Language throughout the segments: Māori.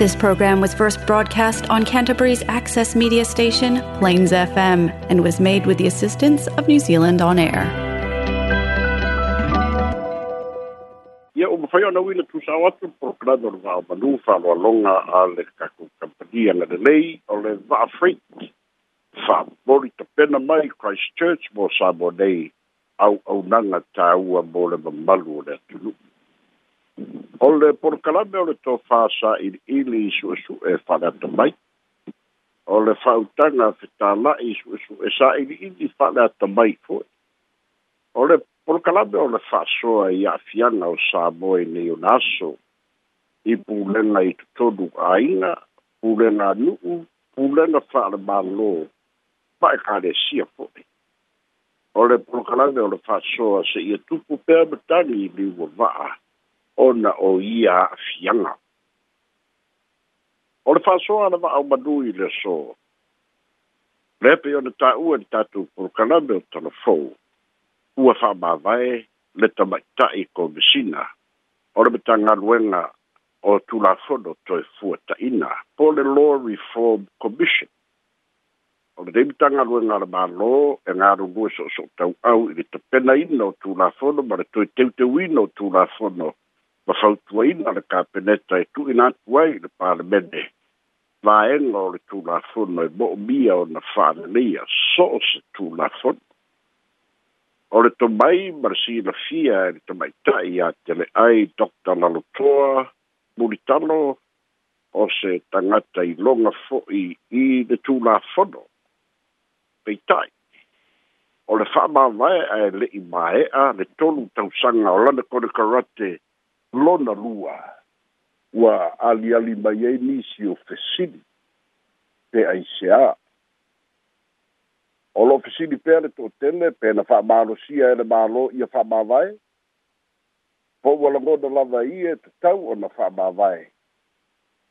This program was first broadcast on Canterbury's access media station, Plains FM, and was made with the assistance of New Zealand On Air. Ia o mawhai ana wina tusa o atu porokrana o vaa manu whaloalonga a le kaku kampania ngane nei o le vaa freight tapena mai Christchurch mo Samonei au au nanga tāua mo le mamalu o le atunuu. o le porokalame o le tofā saʻiliʻili i suʻesuʻe faaleata mai o le fautaga fetāla'i i suʻesuʻe saʻiliʻili faaleata mai foʻi o le porokalame o le fa'asoa i a'afiaga o sa moe nei ona aso i pulega i totonu āiga pulega anu'u pulega fa'alemālō fa'ekalesia fo'i o le porokalame o le fa'asoa seʻia tupu pea matali i liua va'a ona o ia fianga. O le fasoa na au madui le so. Lepe o na ta ua ni tatu purukaname o tono fou. Ua wha mawae le tamaitai ko misina. O le mita ngaruenga o tu la fono toi fua ta ina. Po le Law Reform Commission. O le deimita ngaruenga le maa lo e ngaru ngue so so tau au. Ile te pena ina o tu la fono ma le toi teuteu ina o tu la fono mafautuaina le kapeneta e tuuina atu ai le palemene faega o le tulafono e mo'omia ona fa'aleleia so o se tulafono o le tomai ma le silafia e le tamaita'i iā tele ai dotr lalotoa mulitalo o se tagata iloga fo'i i le tulafono peita'i o le fa'amāvae ae le'i māe'a le tolu tausaga o lana kone karate lona lua ua aliali mai ai nisi o fesili pe aiseā o loo fesili pea le toʻatele pe na fa'amālosia e le mālō ia fa'amāvae po ua lagona lava ia e tatau ona fa'amāvae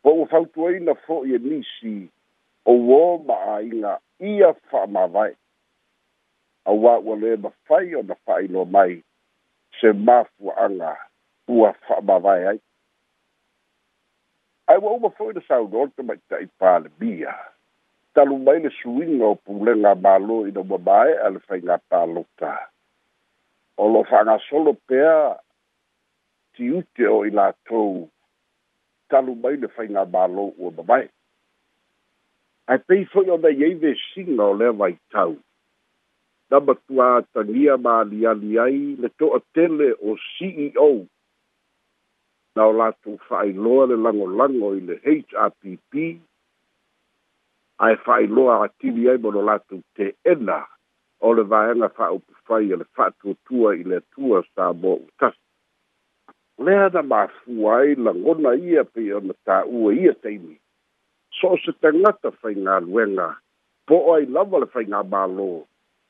po ua fautuaina fo'i e nisi ouō ma āiga ia fa'amāvae auā ua lē mafai ona fa'ailoa mai se māfuaaga ua fa'amavae ai ae ua uma fo'i le saunoolete ma ita'i palemia talu mai le suiga o pulega mālō ina ua māeʻa le faiga palota o loo fa'agasolo pea tiute o i latou talu mai le faiga mālō ua mamae ae pei fo'i o nai ai vesiga o lea vaitau na matuā tagia maaliali ai le to'atele o ceo na o latou fa'ailoa le lagolago i le hrpp ae fa'ailoa atili ai mo lo latou te'ena o le vaega fa'aupufai e le fa'atuatua i le atua sa moa utasi lea na mafua ai lagona ia pei ona tā'ua ia taimi so o se tagata faigaluega po o ai lava le faigamālō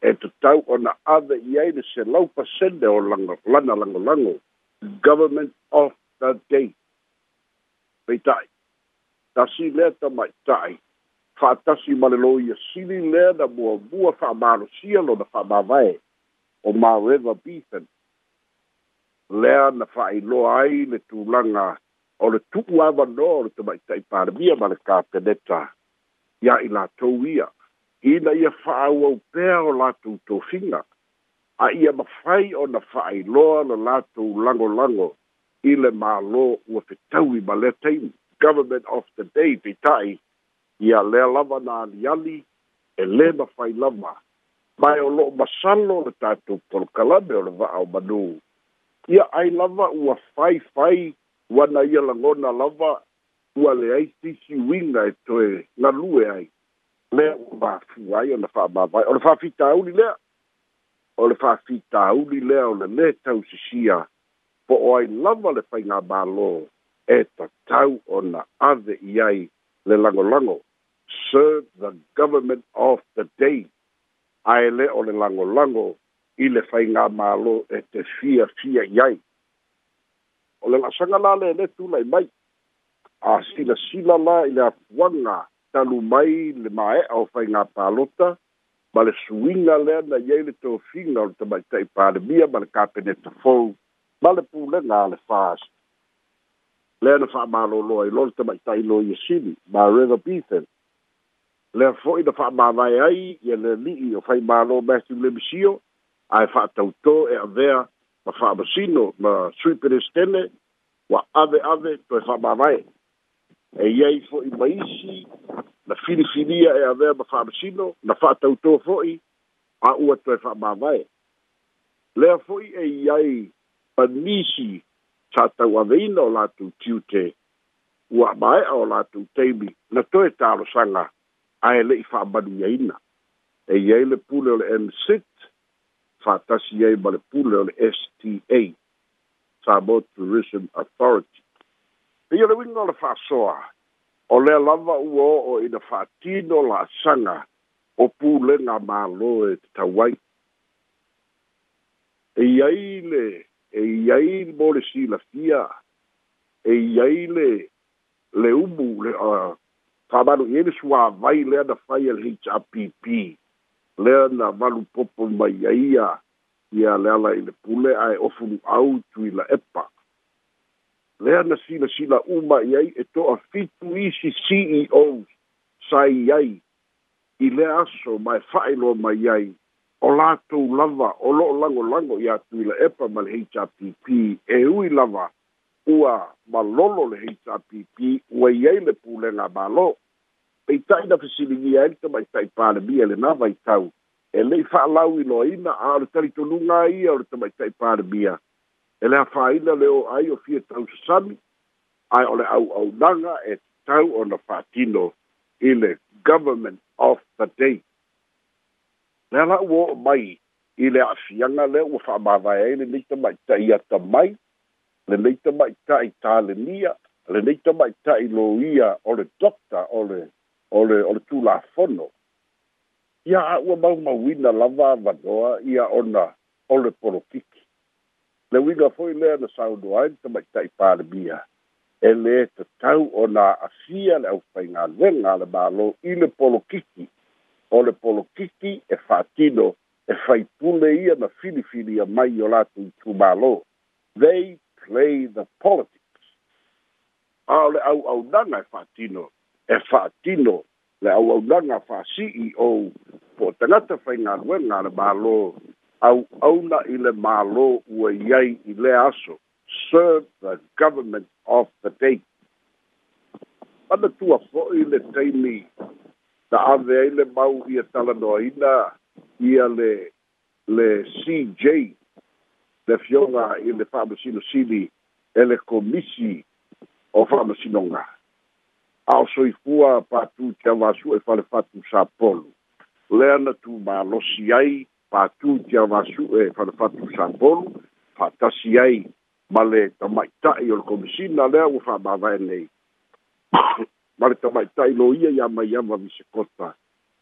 e tatau ona ave i ai le selau pasele o lana lagolago government of ta tei. Pei tai. Tasi lea ta mai tai. Wha tasi male loi a sili lea na mua mua wha maro sia lo na wha mawae. O ma rewa bithan. Lea na wha i loa ai le tūlanga. O le tuku awa no o le tamai tai pārmia male ka peneta. Ia i la tau ia. Ina ia wha au au pēr o la tū tō finga. A ia mawhai o na wha i loa le la tū lango lango i le mālō ua fetau i ma le taimi government of the day peita'i ia lea lava na aliali e lē mafai lava mae o lo'o masalo le tatou polokalame o le va'a o manū ia ai lava ua faifai ua na ia lagona lava ua leai sisiuiga e toe galue ai lea ua mafū ai ona fa'amāvai o le fa'afitauli lea o le fa'afitauli lea o le lē tausisia po o ai lava le whainga balo. e tatau o na ave i ai le langolango. Serve the government of the day. Ae le o le langolango i le whainga mālō e te fia fia i ai. O le lasanga la le le tūlai mai. A sila sila la i le apuanga talu mai le mae au whainga pālota ma le suinga lea na iei le tōwhinga o le tamaitai pālemia ma le kāpeneta fōu ma le pulega a le fas lea na fa'amālōlō ai lo le tamaʻitailo ia sili ma reve bethan lea fo'i na fa'amāvae ai ia le li'i o fai mālō matthew lemisio ae fa'atautō e avea ma fa'amasino ma suipenestene ua ave ave toe fa'amāvae e iai fo'i ma isi na filifilia e avea ma fa'amasino na fa'atautō fo'i a ua toe fa'amāvae lea fo'i e iai panisi tātau aveina o lātou tiute ua maeʻa o lātou taimi na toe talosaga ae leʻi fa'amanuiaina e iai le pule o le m6 fa'atasi ai ma le pule o le sta samoa tourism authority peia le uiga o le fa'asoa o lea lava ua o'o ina fa'atino la'asaga o pulega mālō e tatau ai e iai le e iai mo le silafia e iai le le umu le uh, fāmanu i ene sua vai lea na fai al HRPP lea na valu popo mai iaia ia lea la ile pule ai ofunu au tui la epa lea na sila sila uma iai e toa fitu isi CEO sa iai i lea aso mai fai lo mai iai o lātou lava o lo'o lagolago iā tuila epa ma le hpp e ui lava ua malolo le hpp ua i ai le pulega mālō peita'i na fesiligia ai le tamaita'i palemia lenā vaitau e le'i fa'alau iloaina a o le talitonuga ia o le tamaita'i palemia e le afāina le o ai o fia tausasami ae o le au'aunaga e tau ona fa'atino i le government of the day le ala u o mai i le afianga le ua fa'amāvae ai lenei tamaʻita ia ta mai lenei tamaʻita i talenia lenei tamaʻita i lo ia o le dokta o le o le o le tulafono ia a ua maumauina lava avanoa ia ona o le polokiki le uiga hoi lea na saudo ai le tamaʻita i palemia e lē tau o na afia le ʻaupaigaluega a le mālō i le polokiki o polokiki e whaatino e whaitule ia na whiliwhili a mai o lātou i tūmālo. They play the politics. Aole au au nanga e whaatino, e whaatino le au au nanga whaasi'i o po tangata whaingaruenga le mālo au auna i le mālo ua iai i le aso. Serve the government of the day. Ana tua fo'i le taimi ta'ave ai le mau ia talanoaina ia le le cj le fioga i le sili e le komisi o fa'amasinoga a o soifua patū tiavasu'a i falefatu sapolu e lea na tumālosi ai patū tiavasu'e e falefatu sapolu fa'atasi ai ma le tamaita'i o le komisina lea ua fa'amāvae nei ma le tamaʻitai lo ia iā mai ama visekota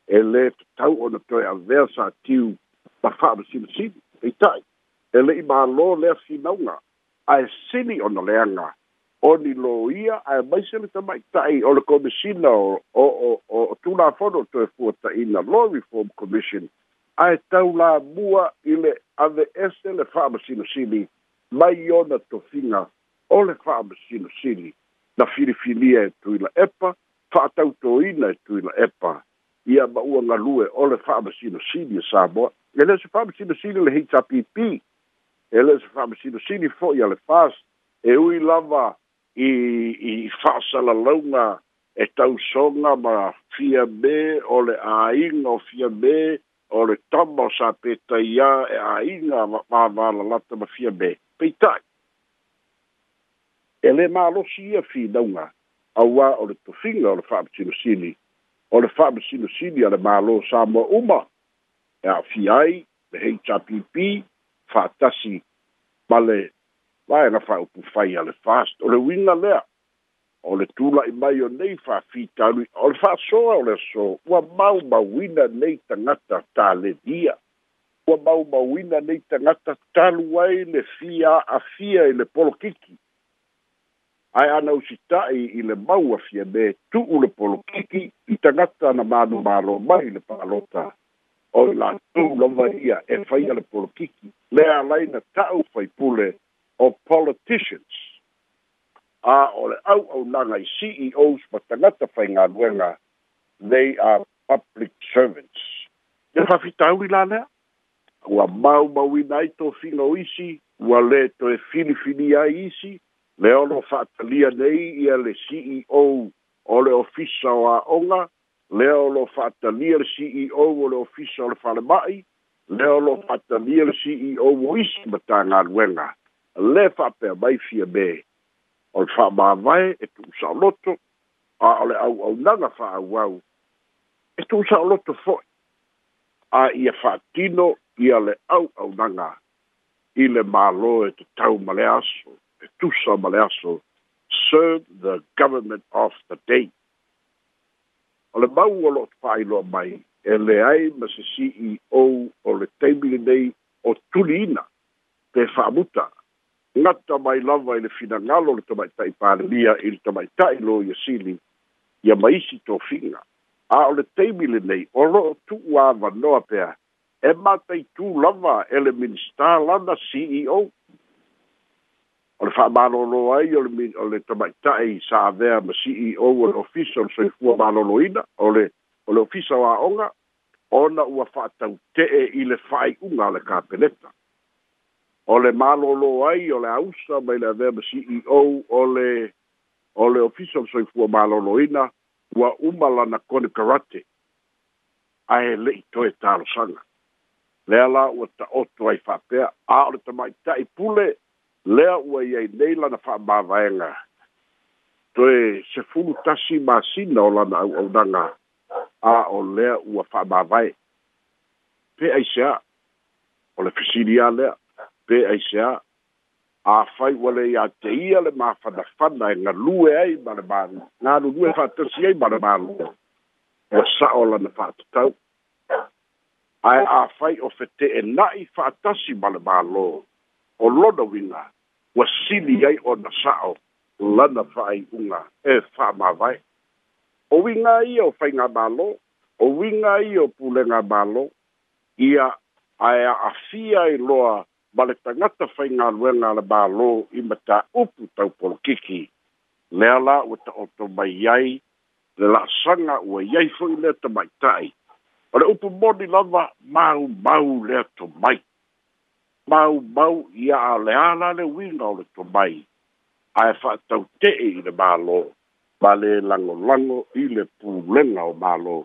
e lē tatau ona toe avea sa tiu ma fa'amasilisili peita'i e le'i mālō lea finauga ae sili ona leaga oni lo ia ae maise le tamaʻitaʻi o le komisina o o o tulafono toe fuataʻina law reform commission ae tau lamua i le ave ese le fa'amasinosili mai ona tofiga o le fa'amasinosili na filifilia e tui epa, whaatau tō ina e tui epa, ia ma ua ngā lue o le whaamasino sini e Samoa, e le se whaamasino sini le HRPP, e le se whaamasino sini fo i ale whas, e ui lava i, i la launga e tau songa ma fia me o le ainga o fia me o le tamo sa peta ia e ainga ma, ma, ma la lata ma fia me. Peitai e le malosi ia finauga auā o le tofiga o le fa'amasinosini o le fa'amasinosini a le mālō sa moa uma e aofia ai le hpp fa'atasi ma le vaega e fa'aupu fai a le fast o le uiga lea o le tula'i mai o nei fa'afitalui o le fa'asoa o le aso ua maumauina nei tagata tālevia ua maumauina nei tagata talu ai le fia afia i le polokiki ae ana usitaʻi i le maua fia me tuu le polokiki i tagata na manumālo mai le palota o i latou lava ia e faia le polokiki le alai na taʻu faipule o politicians a o le auaunaga i ceos ma tagata faigaluega they are public servants ia fafitauli lalea ua maumauina ai tofiga o isi ua lē toe filifilia isi me ono fa'atalia nei ia le CEO o le ofisa e o a'oga lea o lo fa'atalia le CEO o le ofisa o le falema'i lea e o lo fa'atalia le CEO o isi ma tagaluega lē fa'apea mai fia me o le fa'amāvae e tu'usa'oloto a o le au'aunaga fa'auau e tu'usa'oloto fo'i a ia fa'atino ia le au'aunaga i le mālō e tatau ma le aso to someone else serve the government of the day. O le mau o loo whaailoa mai, e le ai ma se CEO o le teimili nei o tuliina pe whaamuta. Ngata mai lava i le finangalo le tamaitai pālelia i le tamaitai lo i sili ia maisi tō finga. A o le teimili nei, o loo tuu a vanoa pea, e mātai tū lava e le minister lana CEO. o le fa'amālōlō ai o le mi o le tamaita'i savea ma ceo o le ofisa o le soifua mālōlōina o le o le ofisa oa'oga ona ua fa'atau-te'e i le fa'ai'uga a le kapeleta o le mālōlō ai o le ausa mai le avea ma ceo o le o le ofisa o le soifua mālōlōina ua uma lana kone karate ae le'i toe talosaga lea la ua ta'oto ai fa'apea a o le tamaita'i pule lea ua i ai nei lana fa'amāvaega toe se fulu tasi masina o lana au'aunaga a o lea ua fa'amāvae pe ai se a o le fesilia lea pe ai se a afai ua le iā te ia le māfanafana e galue ai ma le malu galulue fa'atasi ai ma le malu ua sa'o lana fa'atatau ae afai o fete'e na'i fa'atasi ma le mālō o lona winga ua sili ai ona sa'o lana fa'aiʻuga e fa'amāwae ouiga ia o faiga mālō ouiga ia o pulega mālō ia ae a'afia i loa ma le tagata faigaluega le mālō i mataupu taupolokiki lea la ua ta'oto mai ai le la'asaga ua iai fo'i lea tamaita'i o le upu moni lava maumau lea tomai Mau mau ia a le le uiga o le tomai ae fa'ataute'e i le mālō ma le lagolago i le pulega o mālō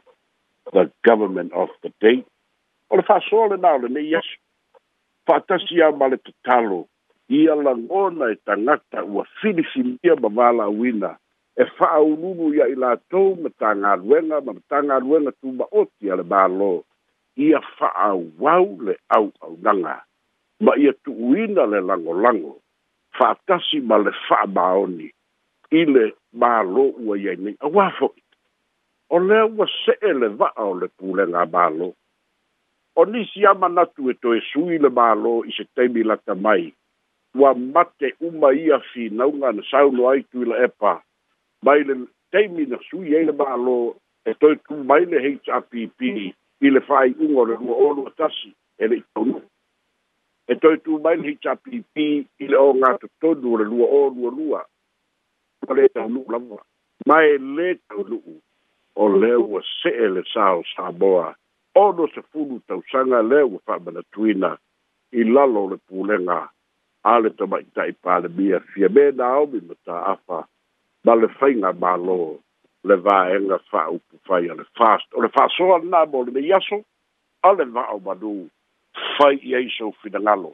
the government of the day o le fa'asoa lenā o lenei aso fa'atasi au ma le tatalo ia langona e tagata ua filifilia ma valauina e fa fa'aululu ia i latou ma tagaluega ma tagaluega tumaoti a le mālō ia fa au wau le au auaunaga ma ia tu'uina le lagolago fa'atasi ma le fa'amaoni i le mālō ua iai nei auā fo'i o lea ua se'e le va'a o le pulega mālō o nisi ama natu e toe sui le mālō i se taimi lata mai ua mate uma ia finauga na saulo ai tui la epa mai le taimi na sui ai le mālō e toe tumai le happ i le fa'ai'uga o le ua olu atasi e le'i taunuu e toi tu mai ni cha pi pi i le o nga to to du le lua o lua lua o le tau lua lua mai le tau lua o le ua se e le sao sa boa o no se fulu tau sanga le ua fa mana tuina i lalo le pulenga a le to mai ta i pale bia fia me na o mi ma ta afa ma le fainga ma lo le va e nga fa upu fai a le fast o le fa soa na bo le me yaso a le va o madu fai i aiso finagalo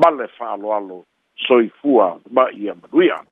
ma le fa'aloalo soifua ma ia manuia